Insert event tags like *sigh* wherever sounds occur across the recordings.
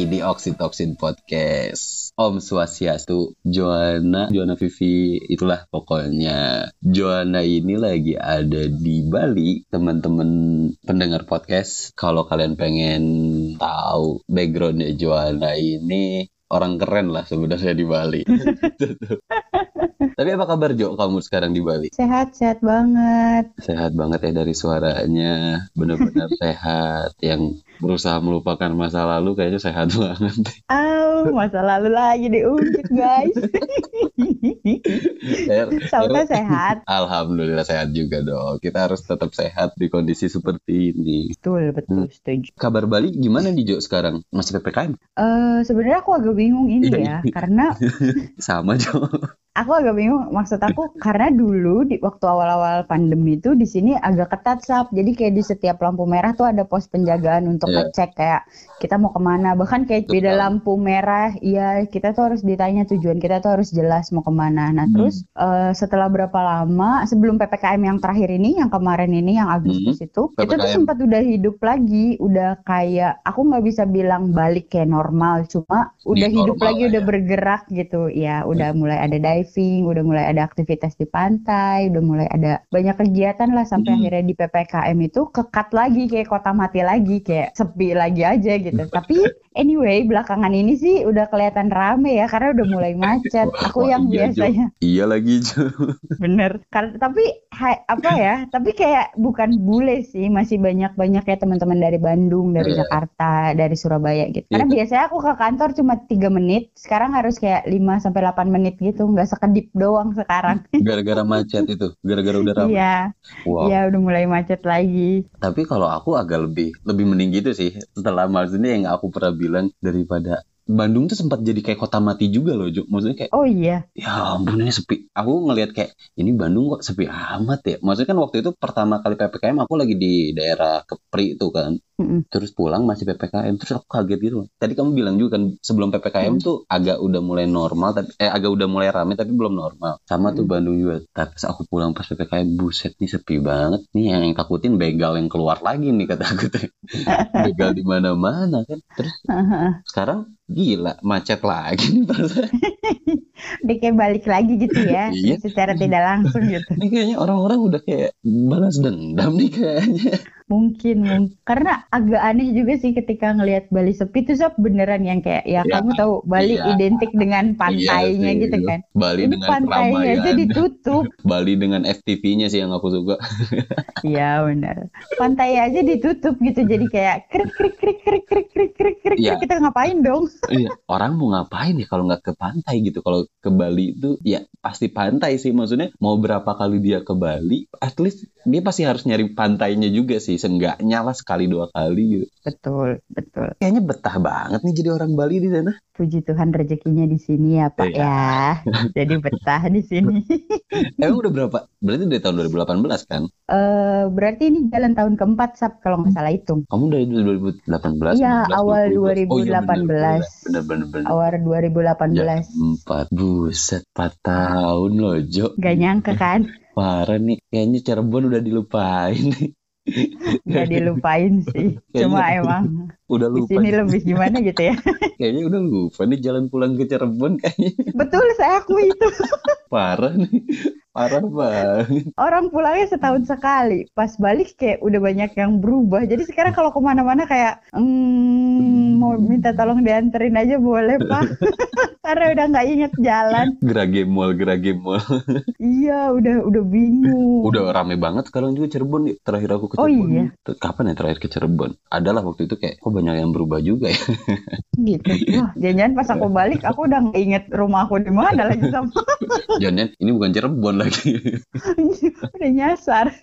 lagi di Oxytocin Podcast. Om Swastiastu, Joanna, Joanna Vivi, itulah pokoknya. Joanna ini lagi ada di Bali, teman-teman pendengar podcast. Kalau kalian pengen tahu backgroundnya Joanna ini, orang keren lah sebenarnya di Bali. *laughs* Tapi apa kabar Jo kamu sekarang di Bali? Sehat, sehat banget. Sehat banget ya dari suaranya, benar-benar *laughs* sehat. Yang berusaha melupakan masa lalu kayaknya sehat *laughs* banget. Oh, masa lalu lagi diungkit guys. *laughs* Sampai sehat. *laughs* Alhamdulillah sehat juga dong. Kita harus tetap sehat di kondisi seperti ini. Betul, betul, hmm. setuju. Kabar Bali gimana nih Jo sekarang? Masih PPKM? Uh, Sebenarnya aku agak bingung ini iya, ya, iya. karena sama Jo aku agak bingung maksud aku karena dulu di waktu awal-awal pandemi itu di sini agak ketat sap jadi kayak di setiap lampu merah tuh ada pos penjagaan untuk yeah. ngecek kayak kita mau ke mana bahkan kayak Betul. beda lampu merah iya kita tuh harus ditanya tujuan kita tuh harus jelas mau ke mana nah hmm. terus uh, setelah berapa lama sebelum ppkm yang terakhir ini yang kemarin ini yang Agustus hmm. itu PPKM. itu tuh sempat udah hidup lagi udah kayak aku nggak bisa bilang balik kayak normal cuma udah Di hidup lagi ya. udah bergerak gitu ya udah hmm. mulai ada diving, udah mulai ada aktivitas di pantai, udah mulai ada banyak kegiatan lah sampai hmm. akhirnya di PPKM itu kekat lagi kayak kota mati lagi kayak sepi lagi aja gitu. *laughs* Tapi anyway belakangan ini sih udah kelihatan rame ya karena udah mulai macet. *laughs* Aku Wah, yang iya, biasanya. Jo. Iya lagi Jo. *laughs* Bener. Karena tapi hai, apa ya? Tapi kayak bukan bule sih, masih banyak banyak ya teman-teman dari Bandung, dari yeah. Jakarta, dari Surabaya gitu. Karena yeah. biasanya aku ke kantor cuma tiga menit, sekarang harus kayak 5 sampai 8 menit gitu, nggak sekedip doang sekarang. *laughs* Gara-gara macet itu, gara-gara udah ramai. Iya. Wow. Iya, udah mulai macet lagi. Tapi kalau aku agak lebih lebih mending gitu sih. Setelah maksudnya yang aku pernah bilang daripada Bandung tuh sempat jadi kayak kota mati juga loh, Juk. Maksudnya kayak Oh iya. Ya ampun ini sepi. Aku ngelihat kayak ini Bandung kok sepi amat ya. Maksudnya kan waktu itu pertama kali PPKM aku lagi di daerah Kepri itu kan. Mm-mm. Terus pulang masih PPKM. Terus aku kaget gitu. Tadi kamu bilang juga kan sebelum PPKM mm. tuh agak udah mulai normal tapi eh agak udah mulai rame tapi belum normal. Sama mm. tuh Bandung juga. Tapi pas aku pulang pas PPKM buset nih sepi banget. Nih yang, yang takutin begal yang keluar lagi nih kata aku tuh. *laughs* begal di mana-mana kan. Terus sekarang gila macet lagi nih *laughs* kayak balik lagi gitu ya, *laughs* iya. secara tidak langsung gitu. Ini kayaknya orang-orang udah kayak balas dendam nih kayaknya. Mungkin, mungkin. Karena agak aneh juga sih ketika ngelihat Bali sepi itu sob beneran yang kayak ya, ya kamu tahu Bali iya. identik dengan iya pantainya iya gitu kan. Bali Ini dengan pantainya aja ditutup. *laughs* Bali dengan FTV-nya sih yang aku suka. *laughs* Iya benar. Pantai aja ditutup gitu jadi kayak krik krik krik krik krik krik krik krik ya. kita ngapain dong? iya, orang mau ngapain ya kalau nggak ke pantai gitu. Kalau ke Bali itu ya pasti pantai sih maksudnya mau berapa kali dia ke Bali at least dia pasti harus nyari pantainya juga sih seenggaknya lah sekali dua kali gitu. Betul, betul. Kayaknya betah banget nih jadi orang Bali di sana. Puji Tuhan rezekinya di sini ya Pak iya. ya. *laughs* jadi betah di sini. *laughs* Emang udah berapa? Berarti dari tahun 2018 kan? Eh uh, berarti ini jalan tahun keempat Sab kalau nggak salah hitung. Kamu dari 2018? Iya, awal 2018. Oh, iya, bener, bener, bener. Awal 2018. Ya, empat buset, empat tahun loh Jo. Gak nyangka kan? *laughs* Parah nih, kayaknya Cirebon udah dilupain nih. Gak dilupain sih. Cuma emang udah lupa. Di sini lebih gimana gitu ya. *laughs* kayaknya udah lupa nih jalan pulang ke Cirebon kayaknya. Betul, saya akui itu. *laughs* Parah nih. Parah banget. Orang pulangnya setahun sekali. Pas balik kayak udah banyak yang berubah. Jadi sekarang kalau ke mana-mana kayak, mm, mau minta tolong dianterin aja boleh pak. *laughs* Karena udah nggak inget jalan. Gerage mall, gerage mall. iya, udah udah bingung. Udah rame banget sekarang juga Cirebon. Terakhir aku ke oh, Cirebon. Oh iya. Kapan ya terakhir ke Cirebon? Adalah waktu itu kayak, kok banyak yang berubah juga ya. gitu. Wah, jangan pas aku balik aku udah nggak inget rumah aku di mana lagi sama. jangan ini bukan Cirebon lagi. *laughs* Udah nyasar.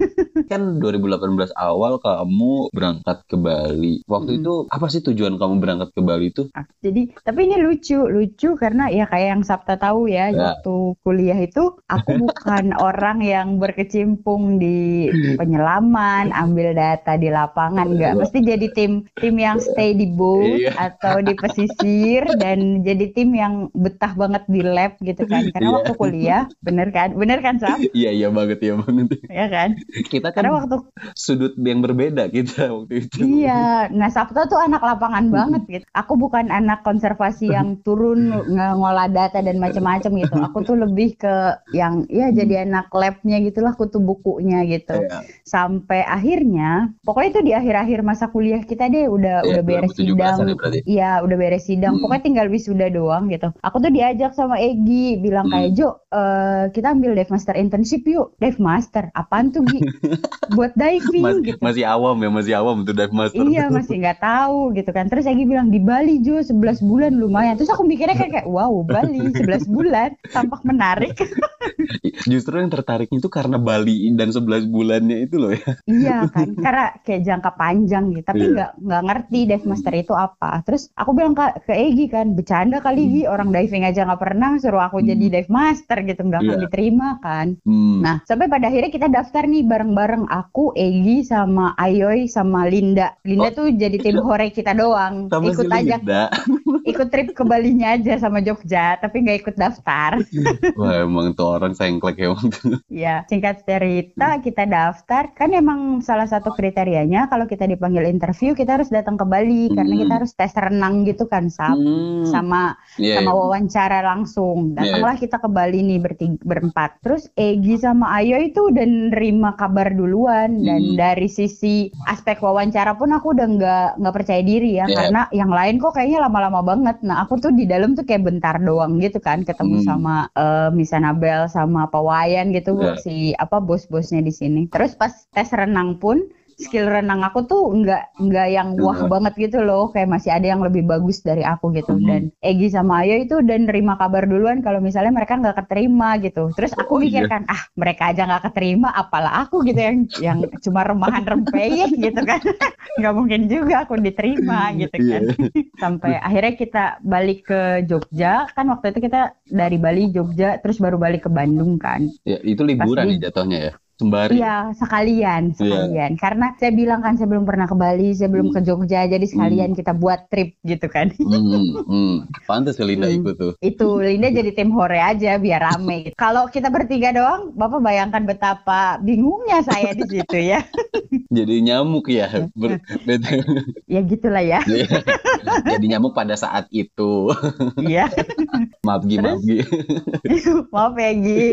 kan 2018 awal kamu berangkat ke Bali. Waktu hmm. itu apa sih tujuan kamu berangkat ke Bali itu? Ah, jadi tapi ini lucu, lucu karena ya kayak yang Sabta tahu ya, ya. waktu kuliah itu aku bukan *laughs* orang yang berkecimpung di penyelaman, ambil data di lapangan enggak. Mesti jadi tim tim yang stay di boat iya. atau di pesisir dan jadi tim yang betah banget di lab gitu kan. Karena iya. waktu kuliah, bener kan? Bener kan Sam? iya iya banget iya banget. Iya kan? Kita kan Karena waktu sudut yang berbeda kita waktu itu. Iya, nah Sabto tuh anak lapangan banget gitu. Aku bukan anak konservasi yang turun ngolah data dan macam-macam gitu. Aku tuh lebih ke yang ya jadi anak labnya gitulah kutu bukunya gitu. Iya. Sampai akhirnya, pokoknya itu di akhir-akhir masa kuliah kita deh udah iya, udah beres sidang. Ya iya, udah beres sidang. Hmm. Pokoknya tinggal wisuda doang gitu. Aku tuh diajak sama Egi bilang kayak hmm. Jo, uh, kita ambil dive master internship yuk. Dive master, apaan tuh Gi? *laughs* Buat diving Mas, gitu. Masih awam ya, masih awam tuh dive master. Iya, masih nggak tahu gitu kan. Terus Egi bilang di Bali Jo 11 bulan lumayan. Terus aku mikirnya kayak, kayak wow Bali 11 bulan tampak menarik. *laughs* Justru yang tertariknya itu karena Bali dan 11 bulannya itu loh ya. Iya kan, karena kayak jangka panjang gitu. Tapi iya. nggak yeah. nggak ngerti dive master itu apa. Terus aku bilang ke, ke Egi kan, bercanda kali Gi, orang diving aja nggak pernah suruh aku hmm. jadi dive master gitu, nggak akan yeah. diterima kan. Hmm. Nah, sampai pada akhirnya kita daftar nih bareng-bareng aku, Egi sama Ayoy sama Linda. Linda oh. tuh jadi tim hore kita doang. Sama ikut si aja. *laughs* ikut trip ke Balinya aja sama Jogja, tapi nggak ikut daftar. *laughs* Wah, emang tuh orang sengklek ya Iya, singkat cerita kita daftar. Kan emang salah satu kriterianya kalau kita dipanggil interview kita harus datang ke Bali hmm. karena kita harus tes renang gitu kan, Sab. Hmm. Sama yeah, sama iya. wawancara langsung. Iya. Datanglah yeah. kita ke Bali nih bertiga, berempat. Terus Egi sama Ayo itu udah nerima kabar duluan dan hmm. dari sisi aspek wawancara pun aku udah nggak nggak percaya diri ya yeah. karena yang lain kok kayaknya lama-lama banget. Nah, aku tuh di dalam tuh kayak bentar doang gitu kan ketemu hmm. sama uh, Miss Anabel sama Pak Wayan gitu yeah. si apa bos-bosnya di sini. Terus pas tes renang pun skill renang aku tuh nggak nggak yang wah banget gitu loh kayak masih ada yang lebih bagus dari aku gitu mm -hmm. dan Egi sama Ayo itu dan nerima kabar duluan kalau misalnya mereka nggak keterima gitu terus aku oh, iya. mikirkan iya. ah mereka aja nggak keterima apalah aku gitu yang yang cuma remahan rempeyek gitu kan *laughs* nggak mungkin juga aku diterima gitu kan yeah. *laughs* sampai akhirnya kita balik ke Jogja kan waktu itu kita dari Bali Jogja terus baru balik ke Bandung kan ya itu liburan nih jatuhnya ya sembari iya sekalian iya. sekalian yeah. karena saya bilang kan saya belum pernah ke Bali saya belum ke Jogja jadi sekalian hmm. kita buat trip gitu kan hmm, hmm. pantas Linda hmm. ikut tuh itu Linda jadi tim hore aja biar rame gitu. *laughs* kalau kita bertiga doang bapak bayangkan betapa bingungnya saya di situ ya *laughs* jadi nyamuk ya Ber ya gitulah ya iya. jadi nyamuk pada saat itu iya maaf Gi maaf Gi maaf ya Gi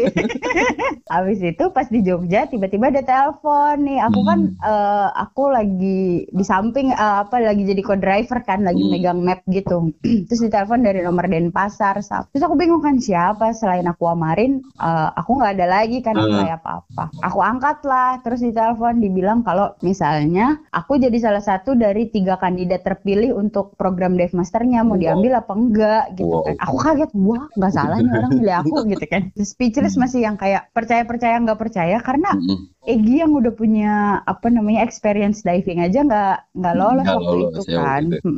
*laughs* habis itu pas di Jogja kerja tiba-tiba ada telepon nih aku kan, hmm. kan uh, aku lagi di samping uh, apa lagi jadi co-driver kan lagi hmm. megang map gitu *clears throat* terus ditelepon dari nomor Denpasar terus aku bingung kan siapa selain aku Amarin uh, aku nggak ada lagi kan uh. kayak apa-apa aku angkat lah terus ditelepon dibilang kalau misalnya aku jadi salah satu dari tiga kandidat terpilih untuk program Dev Masternya mau diambil apa enggak gitu wow. kan aku kaget wah nggak salah nih orang pilih aku *laughs* gitu kan speechless masih yang kayak percaya percaya nggak percaya karena karena mm-hmm. Egi yang udah punya apa namanya experience diving aja nggak nggak lolos gak waktu lolos, itu ya, kan. itu.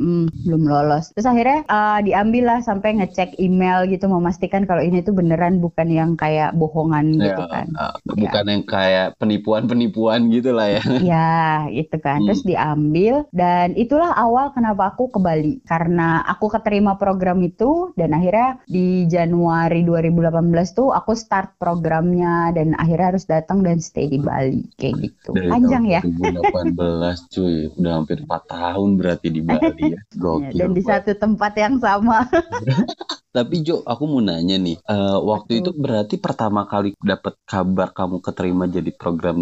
belum lolos. Terus akhirnya uh, diambil lah sampai ngecek email gitu memastikan kalau ini tuh beneran bukan yang kayak bohongan ya, gitu kan. uh, bukan ya. yang kayak penipuan penipuan gitu lah ya. Ya itu kan. Hmm. terus diambil dan itulah awal kenapa aku ke Bali. Karena aku keterima program itu dan akhirnya di Januari 2018 tuh aku start programnya dan akhirnya harus datang dan stay di Bali kayak gitu. Dari Panjang ya. 2018 cuy, udah hampir 4 tahun berarti di Bali ya. *laughs* Gokil. Dan di satu tempat yang sama. *laughs* Tapi Jo, aku mau nanya nih, uh, waktu itu berarti pertama kali dapat kabar kamu keterima jadi program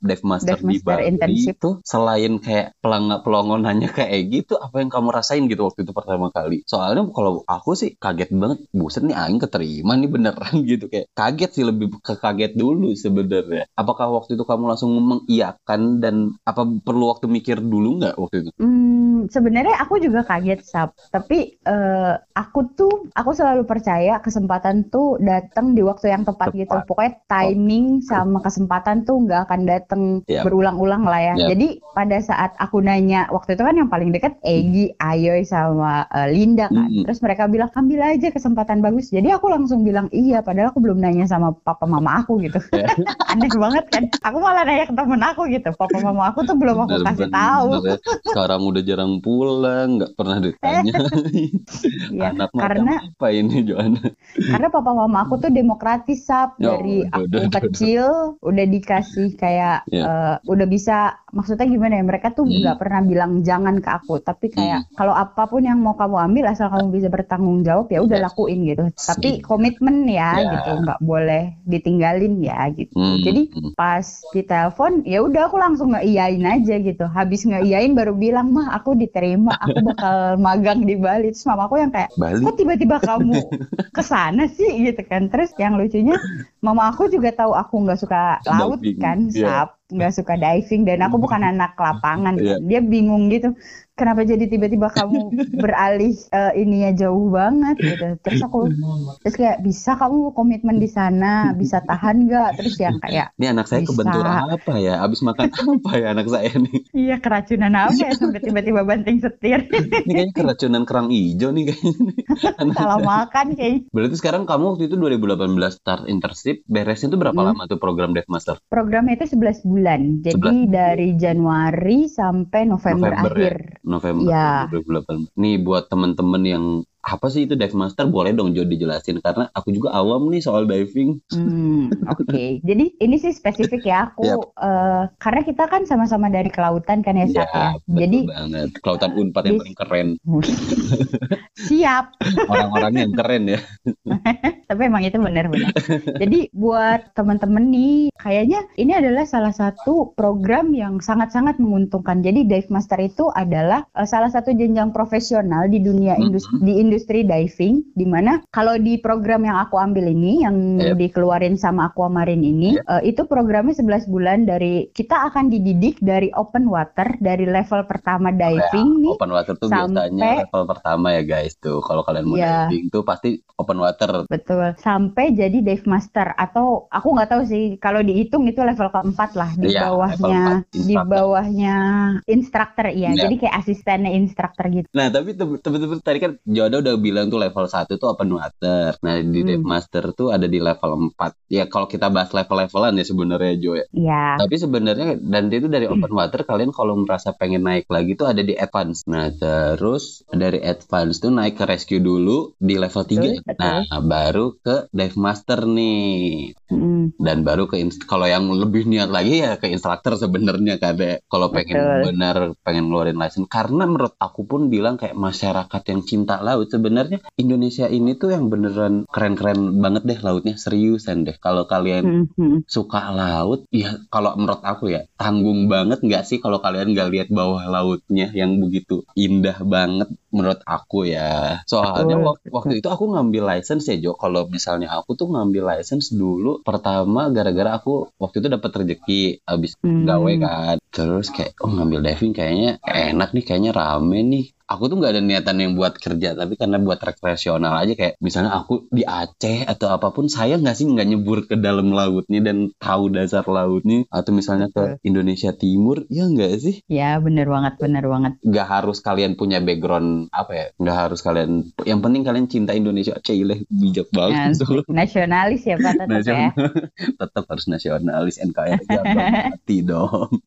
Dev Master, Dev Master di Bali internship. itu selain kayak pelangga pelongonannya kayak gitu, apa yang kamu rasain gitu waktu itu pertama kali? Soalnya kalau aku sih kaget banget, buset nih aing keterima nih beneran *laughs* gitu kayak kaget sih lebih ke kaget dulu sebenarnya. Apakah waktu itu kamu langsung mengiyakan dan apa perlu waktu mikir dulu nggak waktu itu? Hmm, sebenarnya aku juga kaget sab, tapi uh, aku tuh aku selalu percaya kesempatan tuh datang di waktu yang tepat, gitu. tepat. gitu. Pokoknya timing oh. sama kesempatan tuh nggak akan datang yep. berulang-ulang lah ya. Yep. Jadi pada saat aku nanya waktu itu kan yang paling dekat Egi, Ayoy sama uh, Linda kan. Mm -hmm. Terus mereka bilang ambil aja kesempatan bagus. Jadi aku langsung bilang iya padahal aku belum nanya sama papa mama aku gitu. Yeah. *laughs* Aneh banget kan. Aku malah nanya ke temen aku gitu. Papa mama aku tuh belum aku kasih tahu. Sekarang udah jarang pulang-pulang, nggak pernah ditanya. *laughs* ya, Anak karena apa ini Joanna? Karena papa mama aku tuh demokratis sap oh, dari udah, aku udah, kecil udah, udah dikasih kayak yeah. Ya. uh, udah bisa maksudnya gimana ya mereka tuh hmm. nggak hmm. pernah bilang jangan ke aku tapi kayak hmm. kalau apa pun yang mau kamu ambil asal kamu bisa bertanggung jawab ya udah lakuin gitu. Tapi komitmen ya yeah. gitu nggak boleh ditinggalin ya gitu. Hmm. Jadi pas ditelepon ya udah aku langsung ngeiyain aja gitu. Habis ngeiyain baru bilang mah aku diterima aku bakal *laughs* magang di Bali. Terus mama aku yang kayak Bali? kok tiba-tiba kamu *laughs* ke sana sih gitu kan terus yang lucunya mama aku juga tahu aku nggak suka laut kan yeah. Nggak suka diving dan aku bukan anak lapangan yeah. dia bingung gitu kenapa jadi tiba-tiba kamu *laughs* beralih uh, ininya jauh banget gitu. Terus aku terus kayak bisa kamu komitmen di sana? Bisa tahan nggak? Terus yang kayak ini anak saya bisa. kebenturan apa ya? Abis makan *laughs* apa ya anak saya nih iya keracunan apa ya? Sampai tiba-tiba banting setir. Ini kayaknya keracunan kerang hijau nih kayaknya *laughs* salah makan kayaknya. Berarti sekarang kamu waktu itu 2018 start internship beresnya itu berapa hmm. lama tuh program Dev Master? Programnya itu 11 bulan jadi 11 dari Januari sampai November, November akhir ya? November ya. 2018. Nih buat teman-teman yang apa sih itu dive master boleh dong Jo dijelasin karena aku juga awam nih soal diving. Hmm, Oke, okay. jadi ini sih spesifik ya aku yep. uh, karena kita kan sama-sama dari kelautan kan ya Sat ya. Jadi banget kelautan Unpad yang paling keren. *laughs* Siap. Orang-orangnya yang keren ya. *laughs* Tapi emang itu benar-benar. jadi buat teman-teman nih kayaknya ini adalah salah satu program yang sangat-sangat menguntungkan. Jadi dive master itu adalah uh, salah satu jenjang profesional di dunia industri mm -hmm. di industri industri diving di mana kalau di program yang aku ambil ini yang yep. dikeluarin sama Aquamarine ini yep. uh, itu programnya 11 bulan dari kita akan dididik dari open water dari level pertama diving oh, ya. nih open water tuh sampai, biasanya level pertama ya guys tuh kalau kalian mau yeah. diving tuh pasti open water betul sampai jadi dive master atau aku nggak tahu sih kalau dihitung itu level keempat lah di yeah, bawahnya di bawahnya instruktur iya yeah. jadi kayak asistennya instruktur gitu nah tapi teman-teman tadi kan Jodoh udah bilang tuh level 1 tuh open water. Nah, di hmm. Dev Master tuh ada di level 4. Ya kalau kita bahas level-levelan ya sebenarnya Jo ya. Iya. Tapi sebenarnya dan itu dari open water kalian kalau merasa pengen naik lagi tuh ada di advance. Nah, terus dari advance tuh naik ke rescue dulu di level 3. Betul, Nah, baru ke Dive Master nih. Dan baru ke kalau yang lebih niat lagi ya ke instruktur sebenarnya kada kalau pengen Betul. benar pengen ngeluarin license. Karena menurut aku pun bilang kayak masyarakat yang cinta laut sebenarnya Indonesia ini tuh yang beneran keren-keren banget deh lautnya. Seriusan deh. Kalau kalian mm-hmm. suka laut ya kalau menurut aku ya tanggung banget nggak sih kalau kalian nggak lihat bawah lautnya yang begitu indah banget menurut aku ya. Soalnya oh, waktu, waktu itu aku ngambil license ya Jo. Kalau misalnya aku tuh ngambil license dulu pertama gara-gara aku waktu itu dapat rezeki abis hmm. gawe kan. Terus kayak oh ngambil diving kayaknya enak nih kayaknya rame nih aku tuh nggak ada niatan yang buat kerja tapi karena buat rekreasional aja kayak misalnya aku di Aceh atau apa pun saya nggak sih nggak nyebur ke dalam lautnya dan tahu dasar lautnya? Atau misalnya ke Indonesia Timur ya nggak sih? Ya bener banget bener banget. Nggak harus kalian punya background apa ya nggak harus kalian yang penting kalian cinta Indonesia Cile bijak banget. Nah, nasionalis ya pak tetap ya. *laughs* Tetap harus nasionalis NKRI hati *laughs* dong.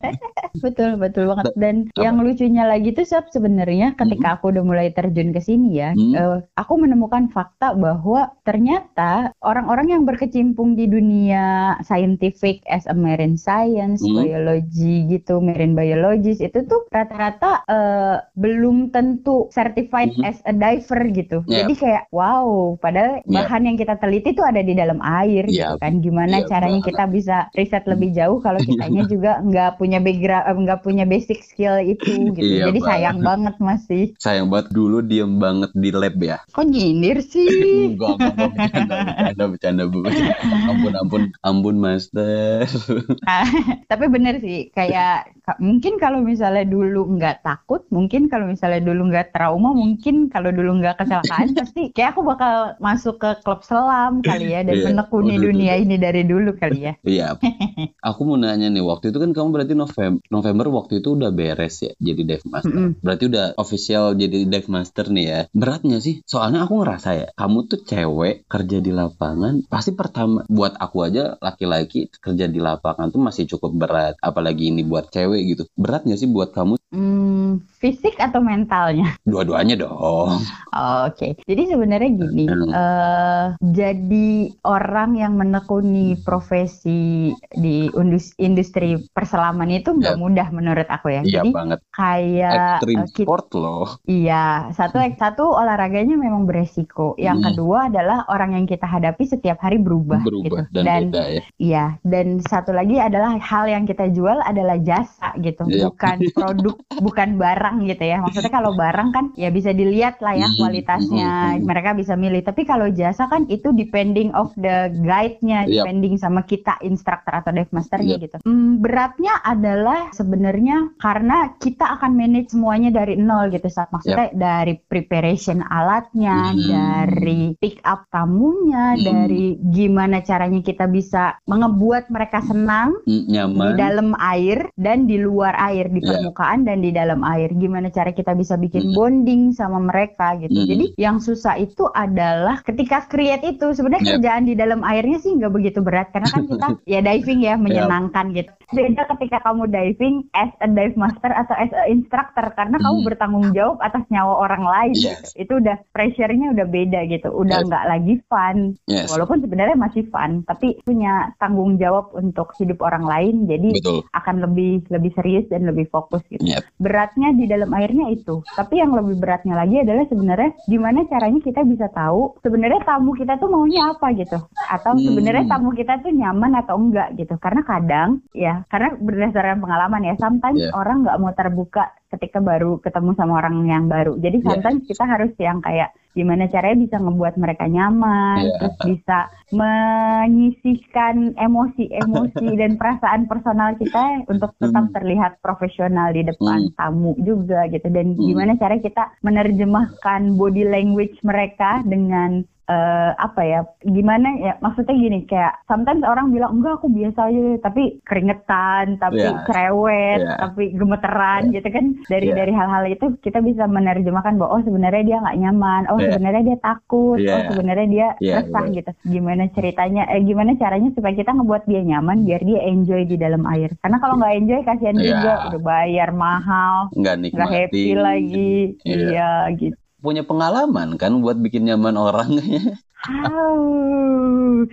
Betul betul banget. Dan apa? yang lucunya lagi tuh sebenarnya ketika aku udah mulai terjun ke sini ya, hmm. uh, aku menemukan fakta bahwa ternyata orang-orang yang berkecimpung di dunia scientific as a marine science, hmm. biology gitu, marine biologist itu tuh rata-rata uh, belum tentu certified hmm. as a diver gitu. Yeah. Jadi kayak wow, padahal yeah. bahan yang kita teliti tuh ada di dalam air yeah. gitu kan. Gimana yeah, caranya kita bisa riset lebih jauh kalau kitanya *laughs* juga nggak punya background, nggak punya basic skill itu gitu. Yeah, Jadi sayang banget masih sih. Sayang banget dulu diem banget di lab ya. Kok nyindir sih? *laughs* enggak, enggak, bercanda, bercanda, bercanda, Ampun, ampun, ampun, Master. *laughs* Tapi bener sih, kayak mungkin kalau misalnya dulu nggak takut, mungkin kalau misalnya dulu nggak trauma, mungkin kalau dulu nggak kecelakaan, *laughs* pasti kayak aku bakal masuk ke klub selam kali ya dan yeah. menekuni oh, dunia ini dari dulu kali ya. Iya. aku mau nanya nih, waktu itu kan kamu berarti November, November waktu itu udah beres ya jadi Dev Master. Mm -hmm. Berarti udah official potensial jadi dive master nih ya. Beratnya sih, soalnya aku ngerasa ya, kamu tuh cewek kerja di lapangan, pasti pertama buat aku aja laki-laki kerja di lapangan tuh masih cukup berat. Apalagi ini buat cewek gitu. Beratnya sih buat kamu? Hmm, fisik atau mentalnya? *laughs* Dua-duanya dong. Oh, Oke, okay. jadi sebenarnya gini, uh, jadi orang yang menekuni profesi di industri perselaman itu nggak yeah. mudah menurut aku ya. Iya jadi banget. kayak Extreme uh, sport loh. Iya, satu satu olahraganya memang beresiko. Yang hmm. kedua adalah orang yang kita hadapi setiap hari berubah, berubah gitu. Dan, dan beda ya. Iya, dan satu lagi adalah hal yang kita jual adalah jasa gitu. Iya. bukan *laughs* produk, bukan barang gitu ya. Maksudnya kalau barang kan ya bisa dilihat lah ya hmm, kualitasnya, hmm. mereka bisa milih. Tapi kalau jasa kan itu depending of the guide-nya, yep. depending sama kita instruktur atau dive masternya yep. gitu. Hmm, beratnya adalah sebenarnya karena kita akan manage semuanya dari nol gitu saat maksudnya yep. dari preparation alatnya hmm. dari pick up tamunya hmm. dari gimana caranya kita bisa mengebuat mereka senang hmm, Nyaman. di dalam air dan di luar air di permukaan dan di dalam air gimana cara kita bisa bikin hmm. bonding sama mereka gitu hmm. jadi yang susah itu adalah ketika create itu sebenarnya yep. kerjaan di dalam airnya sih nggak begitu berat karena kan kita *laughs* ya diving ya menyenangkan yep. gitu beda ketika kamu diving as a dive master atau as a instructor karena hmm. kamu bertanggung jawab atas nyawa orang lain. Yes. Itu udah pressure-nya udah beda gitu. Udah nggak yes. lagi fun. Yes. Walaupun sebenarnya masih fun, tapi punya tanggung jawab untuk hidup orang lain jadi Betul. akan lebih lebih serius dan lebih fokus gitu. Yep. Beratnya di dalam airnya itu. Tapi yang lebih beratnya lagi adalah sebenarnya gimana caranya kita bisa tahu sebenarnya tamu kita tuh maunya apa gitu. Atau hmm. sebenarnya tamu kita tuh nyaman atau enggak gitu. Karena kadang ya karena berdasarkan pengalaman ya sometimes yeah. orang nggak mau terbuka ketika baru ketemu sama orang yang baru. Jadi yeah. sometimes kita harus yang kayak gimana caranya bisa ngebuat mereka nyaman, yeah. terus bisa menyisihkan emosi-emosi *laughs* dan perasaan personal kita untuk tetap mm. terlihat profesional di depan mm. tamu juga gitu. Dan mm. gimana cara kita menerjemahkan body language mereka dengan uh, apa ya gimana ya maksudnya gini kayak sometimes orang bilang enggak aku biasa aja tapi keringetan tapi yeah. cerewet yeah. tapi gemeteran yeah. gitu kan dari yeah. dari hal-hal itu kita bisa menerjemahkan bahwa oh sebenarnya dia nggak nyaman oh yeah. sebenarnya dia takut yeah. oh sebenarnya dia yeah, resah yeah. gitu gimana ceritanya eh gimana caranya supaya kita ngebuat dia nyaman biar dia enjoy di dalam air karena kalau nggak enjoy kasihan yeah. juga udah bayar mahal nggak happy lagi iya yeah. gitu punya pengalaman kan buat bikin nyaman orang. Oh,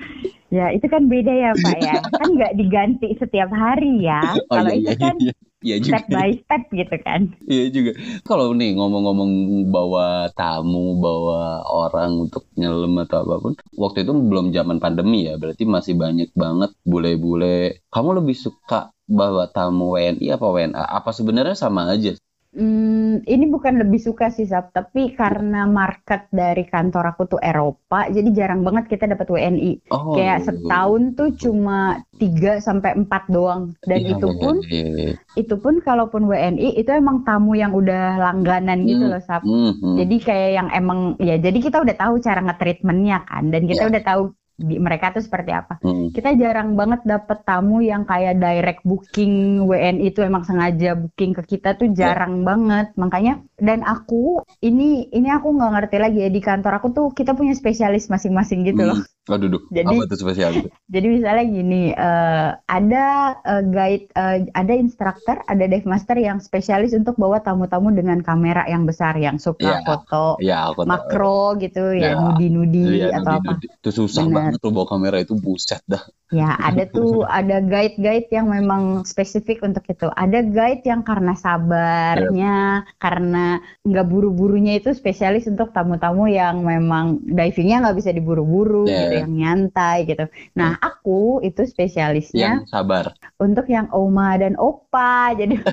ya itu kan beda ya Pak ya. *laughs* Kan nggak diganti setiap hari ya. Oh, Kalau iya, itu iya, kan iya. Iya juga. Step by step gitu kan. Iya juga. Kalau nih ngomong-ngomong bawa tamu, bawa orang untuk nyelam atau apa pun, waktu itu belum zaman pandemi ya, berarti masih banyak banget bule-bule. Kamu lebih suka bawa tamu WNI apa WNA? Apa sebenarnya sama aja? Hmm, ini bukan lebih suka sih Sab, tapi karena market dari kantor aku tuh Eropa, jadi jarang banget kita dapat WNI. Oh. Kayak setahun tuh cuma 3 sampai 4 doang. Dan ya, itu pun ya, itu pun kalaupun WNI itu emang tamu yang udah langganan gitu hmm. loh Sab. Hmm, hmm. Jadi kayak yang emang ya jadi kita udah tahu cara nge-treatmentnya kan dan kita ya. udah tahu di, mereka tuh seperti apa. Hmm. Kita jarang banget dapet tamu yang kayak direct booking WNI itu emang sengaja booking ke kita tuh ya. jarang yeah. banget. Makanya dan aku ini ini aku nggak ngerti lagi ya di kantor aku tuh kita punya spesialis masing-masing gitu hmm. loh. Aduh, duduk. Jadi, apa itu spesialis? *laughs* Jadi misalnya gini, uh, ada uh, guide, uh, ada instruktur, ada dive master yang spesialis untuk bawa tamu-tamu dengan kamera yang besar, yang suka yeah. foto yeah, makro gitu, yeah. ya nudi-nudi yeah, atau nudi, apa. Itu susah Bener. banget tuh bawa kamera itu buset dah. Ya, *laughs* ada tuh ada guide-guide yang memang spesifik untuk itu. Ada guide yang karena sabarnya, yeah. karena nggak buru-burunya itu spesialis untuk tamu-tamu yang memang divingnya nggak bisa diburu-buru yeah. gitu, yang nyantai gitu. Nah, yeah. aku itu spesialisnya yang sabar. Untuk yang oma dan opa. Jadi *laughs*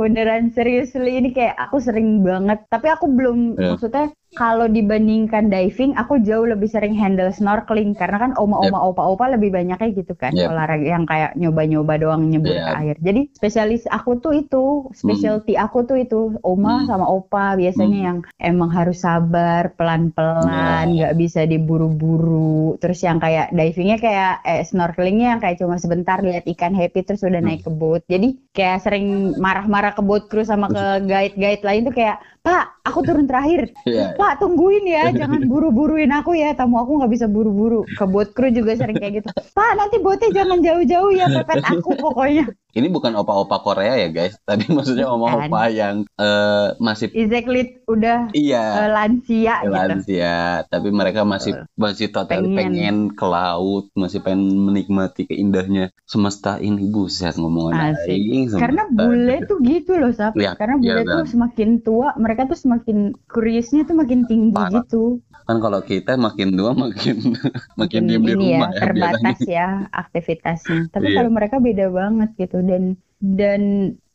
beneran serius ini kayak aku sering banget tapi aku belum yeah. maksudnya kalau dibandingkan diving, aku jauh lebih sering handle snorkeling karena kan oma-oma yep. opa-opa lebih banyaknya gitu kan yep. olahraga yang kayak nyoba-nyoba doang nyebur yep. ke air. Jadi spesialis aku tuh itu, specialty hmm. aku tuh itu oma hmm. sama opa biasanya hmm. yang emang harus sabar, pelan-pelan, nggak yeah. bisa diburu-buru. Terus yang kayak divingnya kayak eh, snorkelingnya yang kayak cuma sebentar lihat ikan happy terus udah naik ke boat. Jadi kayak sering marah-marah ke boat crew sama ke guide-guide lain tuh kayak Pak, aku turun terakhir. *laughs* Yeah. Pak, tungguin ya, jangan buru-buruin aku ya. Tamu aku nggak bisa buru-buru. Ke boat crew juga sering kayak gitu. *laughs* Pak, nanti boatnya jangan jauh-jauh ya, *laughs* pepet aku pokoknya. Ini bukan opa-opa Korea ya guys, tapi maksudnya oma-opa yang uh, masih exactly udah iya, uh, lansia gitu. Lansia, tapi mereka masih masih total pengen. pengen ke laut, masih pengen menikmati keindahnya semesta ini. Buset ngomong Asik. Karena bule tuh gitu loh, Sap. Ya, Karena bule ya, tuh semakin tua, mereka tuh semakin curious-nya tuh makin tinggi Parah. gitu. Kan kalau kita makin tua makin *laughs* makin diem di rumah ya, ya terbatas ya aktivitasnya. Tapi iya. kalau mereka beda banget gitu dan dan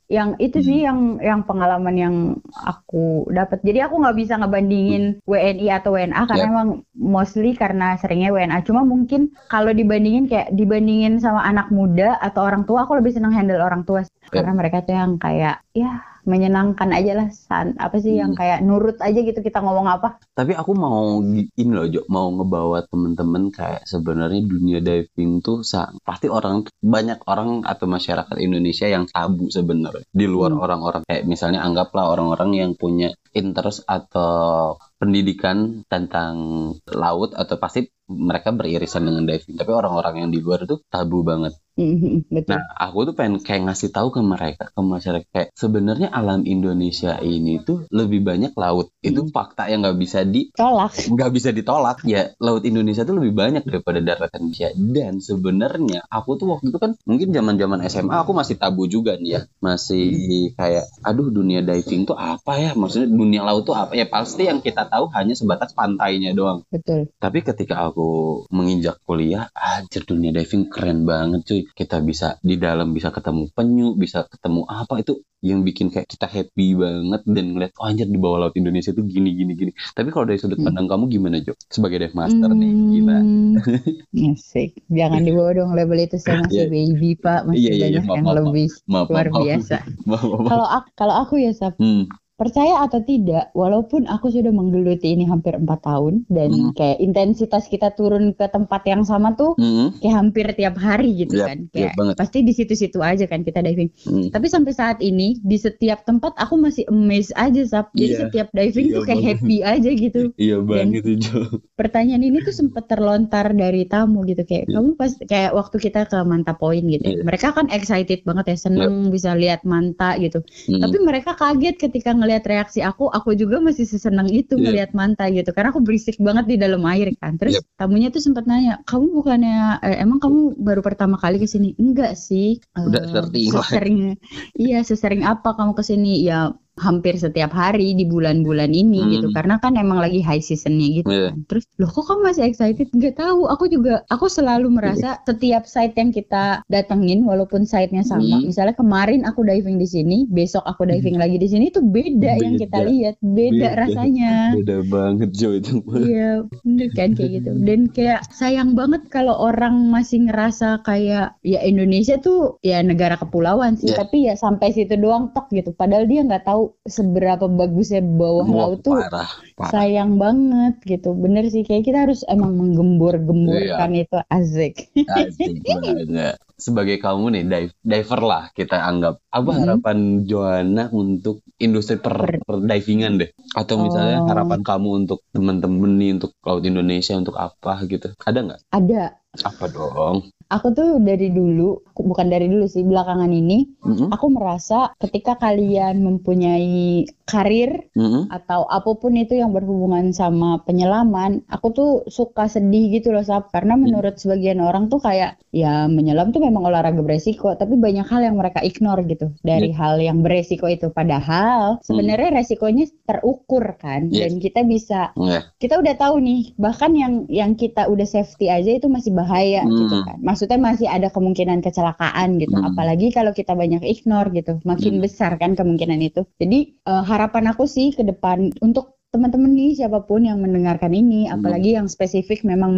yang itu sih hmm. yang yang pengalaman yang aku dapat jadi aku nggak bisa ngebandingin WNI atau WNA karena yep. emang mostly karena seringnya WNA cuma mungkin kalau dibandingin kayak dibandingin sama anak muda atau orang tua aku lebih senang handle orang tua yep. karena mereka tuh yang kayak ya menyenangkan aja lah san apa sih hmm. yang kayak nurut aja gitu kita ngomong apa tapi aku mau ini loh Jo mau ngebawa temen-temen kayak sebenarnya dunia diving tuh sang pasti orang banyak orang atau masyarakat Indonesia yang tabu sebenarnya di luar hmm. orang-orang hmm. kayak misalnya anggaplah orang-orang yang punya interest atau pendidikan tentang laut atau pasti mereka beririsan dengan diving tapi orang-orang yang di luar itu tabu banget Mm-hmm, betul. Nah, aku tuh pengen kayak ngasih tahu ke mereka, ke masyarakat kayak sebenarnya alam Indonesia ini tuh lebih banyak laut. Itu mm. fakta yang nggak bisa ditolak. Nggak bisa ditolak. Ya, laut Indonesia tuh lebih banyak daripada daratan Indonesia. Dan sebenarnya aku tuh waktu itu kan mungkin zaman-zaman SMA aku masih tabu juga nih ya. Masih kayak aduh dunia diving tuh apa ya? Maksudnya dunia laut tuh apa? Ya pasti yang kita tahu hanya sebatas pantainya doang. Betul. Tapi ketika aku menginjak kuliah, anjir dunia diving keren banget cuy kita bisa di dalam bisa ketemu penyu bisa ketemu apa itu yang bikin kayak kita happy banget dan ngeliat oh anjir di bawah laut Indonesia itu gini gini gini tapi kalau dari sudut hmm. pandang hmm. kamu gimana Jo sebagai dive master hmm. nih gila Asik. jangan dibawa dong label itu saya masih yeah. baby pak masih yeah, yeah, banyak yeah, yang maaf, lebih maaf, luar maaf, biasa *laughs* kalau kalau aku ya Sab hmm percaya atau tidak, walaupun aku sudah menggeluti ini hampir empat tahun dan mm. kayak intensitas kita turun ke tempat yang sama tuh mm. kayak hampir tiap hari gitu yep, kan, kayak yep, pasti di situ-situ aja kan kita diving. Mm. Tapi sampai saat ini di setiap tempat aku masih amazed aja sap. Jadi yeah. setiap diving yeah, tuh kayak happy aja gitu. Iya banget itu. Pertanyaan ini tuh sempat terlontar dari tamu gitu kayak yeah. kamu pas kayak waktu kita ke Manta Point gitu. Yeah. Mereka kan excited banget ya seneng yeah. bisa lihat Manta gitu. Mm. Tapi mereka kaget ketika ngelihat reaksi aku, aku juga masih sesenang itu yeah. ngelihat Manta gitu. Karena aku berisik banget di dalam air kan. Terus yep. tamunya tuh sempat nanya, kamu bukannya eh, emang kamu baru pertama kali ke sini? Enggak sih. Udah uh, sesering, *laughs* iya sesering apa kamu ke sini? Ya hampir setiap hari di bulan-bulan ini hmm. gitu karena kan emang lagi high seasonnya gitu yeah. kan. Terus loh kok kamu masih excited? Gak tahu. Aku juga aku selalu merasa setiap site yang kita datengin walaupun site-nya sama. Hmm. Misalnya kemarin aku diving di sini, besok aku diving hmm. lagi di sini itu beda, beda yang kita lihat, beda, beda rasanya. *laughs* Beda banget Jo itu. Iya, bener kan kayak gitu. Dan kayak sayang banget kalau orang masih ngerasa kayak ya Indonesia tuh ya negara kepulauan sih, yeah. tapi ya sampai situ doang tok gitu. Padahal dia nggak tahu seberapa bagusnya bawah Wah, laut tuh parah, parah. sayang banget gitu. Bener sih kayak kita harus emang menggembur-gemburkan iya. itu asik. Asik Sebagai kamu nih dive, diver lah kita anggap. Apa hmm. harapan Joanna untuk industri per, per divingan deh? Atau misalnya oh. harapan kamu untuk temen-temen nih untuk laut Indonesia untuk apa gitu? Ada nggak? Ada. Apa dong? Aku tuh dari dulu bukan dari dulu sih belakangan ini mm-hmm. aku merasa ketika kalian mempunyai karir mm-hmm. atau apa pun itu yang berhubungan sama penyelaman aku tuh suka sedih gitu loh sab karena mm. menurut sebagian orang tuh kayak ya menyelam tuh memang olahraga beresiko tapi banyak hal yang mereka ignore gitu dari yeah. hal yang beresiko itu padahal sebenarnya mm. resikonya terukur kan yeah. dan kita bisa yeah. kita udah tahu nih bahkan yang yang kita udah safety aja itu masih bahaya mm. gitu kan maksudnya masih ada kemungkinan kecelakaan gitu hmm. apalagi kalau kita banyak ignore gitu makin hmm. besar kan kemungkinan itu jadi uh, harapan aku sih ke depan untuk teman-teman nih siapa pun yang mendengarkan ini, hmm. apalagi yang spesifik memang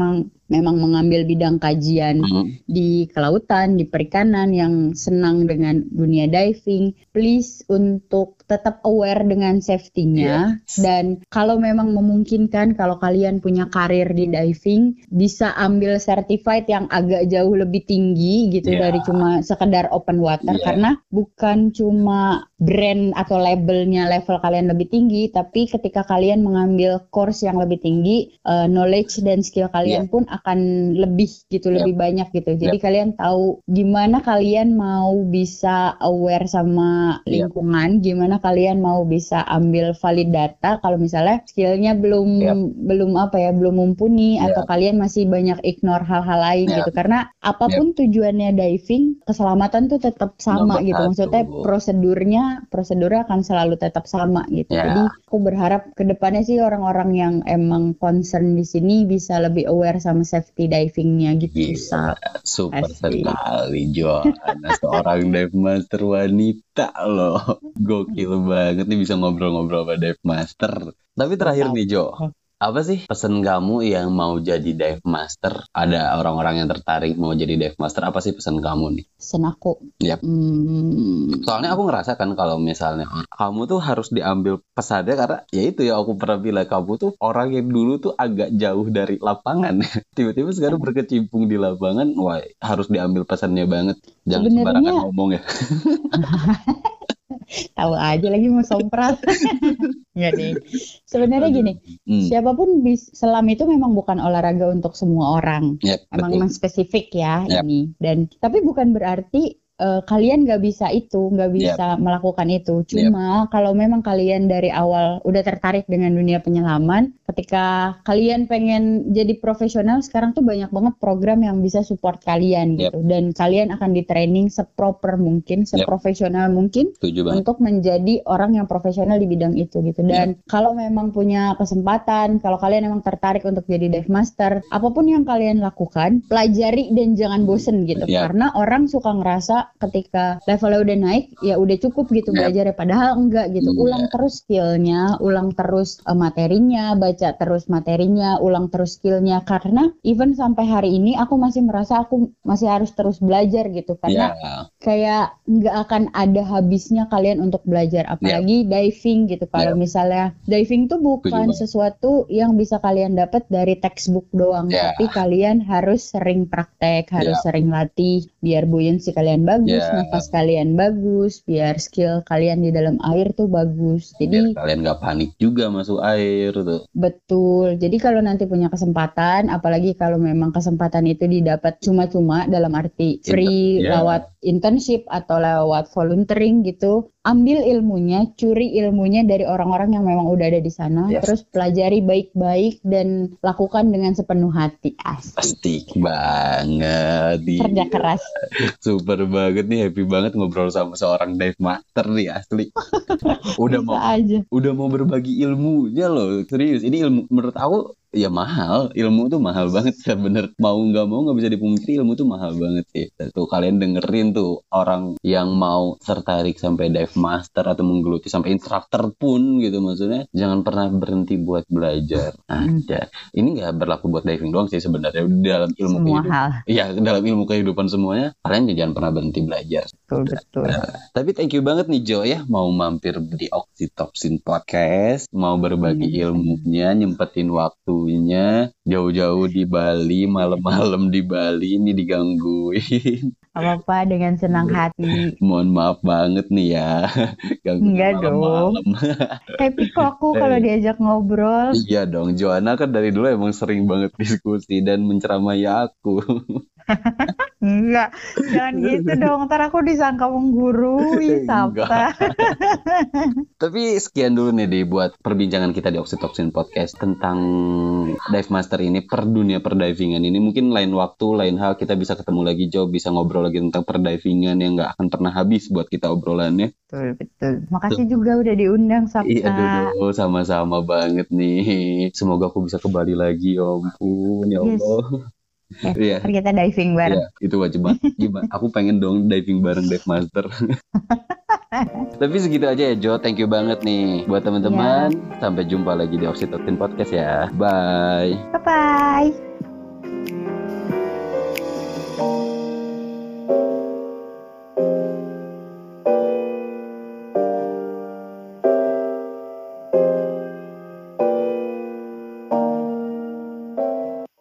memang mengambil bidang kajian hmm. di kelautan, di perikanan yang senang dengan dunia diving, please untuk tetap aware dengan safety-nya yes. dan kalau memang memungkinkan kalau kalian punya karir di diving bisa ambil certified yang agak jauh lebih tinggi gitu yeah. dari cuma sekedar open water yeah. karena bukan cuma brand atau labelnya level kalian lebih tinggi tapi ketika kalian mengambil course yang lebih tinggi uh, knowledge dan skill kalian yeah. pun akan lebih gitu, yep. lebih banyak gitu. Jadi yep. kalian tahu gimana kalian mau bisa aware sama lingkungan, yep. gimana kalian mau bisa ambil valid data kalau misalnya skillnya belum yep. belum apa ya, belum mumpuni yep. atau kalian masih banyak ignore hal-hal lain yep. gitu. Karena apa pun yep. tujuannya diving, keselamatan tuh tetap sama Nomor gitu. Maksudnya satu. prosedurnya prosedurnya akan selalu tetap sama gitu. Yeah. Jadi aku berharap ke depannya sih orang-orang yang emang concern di sini bisa lebih aware sama safety divingnya gitu. Gila, super Asli. sekali Joanna seorang *laughs* dive master wanita loh. Gokil banget nih bisa ngobrol-ngobrol sama dive master. Tapi terakhir nih Jo, apa sih pesan kamu yang mau jadi dive master? Ada orang-orang yang tertarik mau jadi dive master. Apa sih pesan kamu nih? Pesan aku. Yep. Hmm. Soalnya aku ngerasa kan kalau misalnya kamu tuh harus diambil pesannya karena ya itu ya aku pernah bilang kamu tuh orang yang dulu tuh agak jauh dari lapangan. *laughs* Tiba-tiba sekarang berkecimpung di lapangan, wah harus diambil pesannya banget. Jangan sembarangan ngomong ya. *laughs* Tahu aja lagi mau somprat. Enggak *laughs* nih. Sebenarnya gini, hmm. siapa pun bis, selam itu memang bukan olahraga untuk semua orang. Yep, emang, emang spesifik ya yep. ini. Dan tapi bukan berarti uh, kalian nggak bisa itu, nggak bisa yep. melakukan itu. Cuma yep. kalau memang kalian dari awal udah tertarik dengan dunia penyelaman, ketika kalian pengen jadi profesional, sekarang tuh banyak banget program yang bisa support kalian yep. gitu. Dan kalian akan di training seproper mungkin, seprofesional yep. mungkin untuk menjadi orang yang profesional di bidang itu gitu. Dan yep. kalau memang punya kesempatan, kalau kalian memang tertarik untuk jadi dive master, apa pun yang kalian lakukan, pelajari dan jangan bosen gitu. Yep. Karena orang suka ngerasa ketika levelnya udah naik ya udah cukup gitu yep. belajar ya padahal enggak gitu yeah. ulang terus skillnya ulang terus uh, materinya baca terus materinya ulang terus skillnya karena even sampai hari ini aku masih merasa aku masih harus terus belajar gitu karena yeah. kayak nggak akan ada habisnya kalian untuk belajar apalagi yeah. diving gitu kalau yeah. misalnya diving tuh bukan sesuatu yang bisa kalian dapat dari textbook doang yeah. tapi kalian harus sering praktek harus yeah. sering latih biar buoyancy kalian bagus bagus, yeah. nafas kalian bagus, biar skill kalian di dalam air tuh bagus. Jadi biar kalian nggak panik juga masuk air tuh. Betul. Jadi kalau nanti punya kesempatan, apalagi kalau memang kesempatan itu didapat cuma-cuma dalam arti free yeah. lewat internship atau lewat volunteering gitu, ambil ilmunya, curi ilmunya dari orang-orang yang memang udah ada di sana, yes. terus pelajari baik-baik dan lakukan dengan sepenuh hati. Asik. Asik banget. Kerja keras. *laughs* Super banget nih, happy banget ngobrol sama seorang dive master nih asli. *laughs* udah Bisa mau aja. udah mau berbagi ilmunya loh. Serius, ini ilmu menurut aku ya mahal. Ilmu tuh mahal banget ya *laughs* bener. Mau nggak mau nggak bisa dipungkiri ilmu tuh mahal banget sih tuh kalian dengerin tuh orang yang mau tertarik sampai dive master atau menggeluti sampai instructor pun gitu. Maksudnya jangan pernah berhenti buat belajar. Ada. Ini nggak berlaku buat diving doang sih sebenarnya. Dalam ilmu Semua kehidupan hal. ya dalam ilmu kehidupan semuanya kalian jangan pernah berhenti belajar betul betul nah, tapi thank you banget nih Jo ya mau mampir di Oxytocin Podcast mau berbagi hmm. ilmunya nyempetin waktu waktunya jauh-jauh di Bali, malam-malam di Bali ini digangguin. *laughs* Apa-apa dengan senang hati. Mohon maaf banget nih ya. *laughs* Gangguin Enggak malam -malam. dong. *laughs* Happy kok aku kalau diajak ngobrol. Iya dong, Joanna kan dari dulu emang sering banget diskusi dan menceramai aku. *laughs* Enggak, jangan gitu dong. Ntar aku disangka menggurui, Sabta. *laughs* Tapi sekian dulu nih di buat perbincangan kita di Oxytocin Podcast tentang dive master ini per dunia perdivingan ini. Mungkin lain waktu, lain hal kita bisa ketemu lagi Jo, bisa ngobrol lagi tentang perdivingan yang nggak akan pernah habis buat kita obrolannya. Betul, betul. Makasih Tuh. juga udah diundang, Sabta. Iya, dulu sama-sama banget nih. Semoga aku bisa kembali lagi, ya ampun, ya Allah. Yes. Eh, iya. Yeah. Kita diving bareng. Yeah, itu wajib banget. Gimana? Aku pengen dong diving bareng Dive Master. *laughs* Tapi segitu aja ya Jo. Thank you banget nih buat teman-teman. Yeah. Sampai jumpa lagi di Oxytocin Podcast ya. Bye. Bye bye.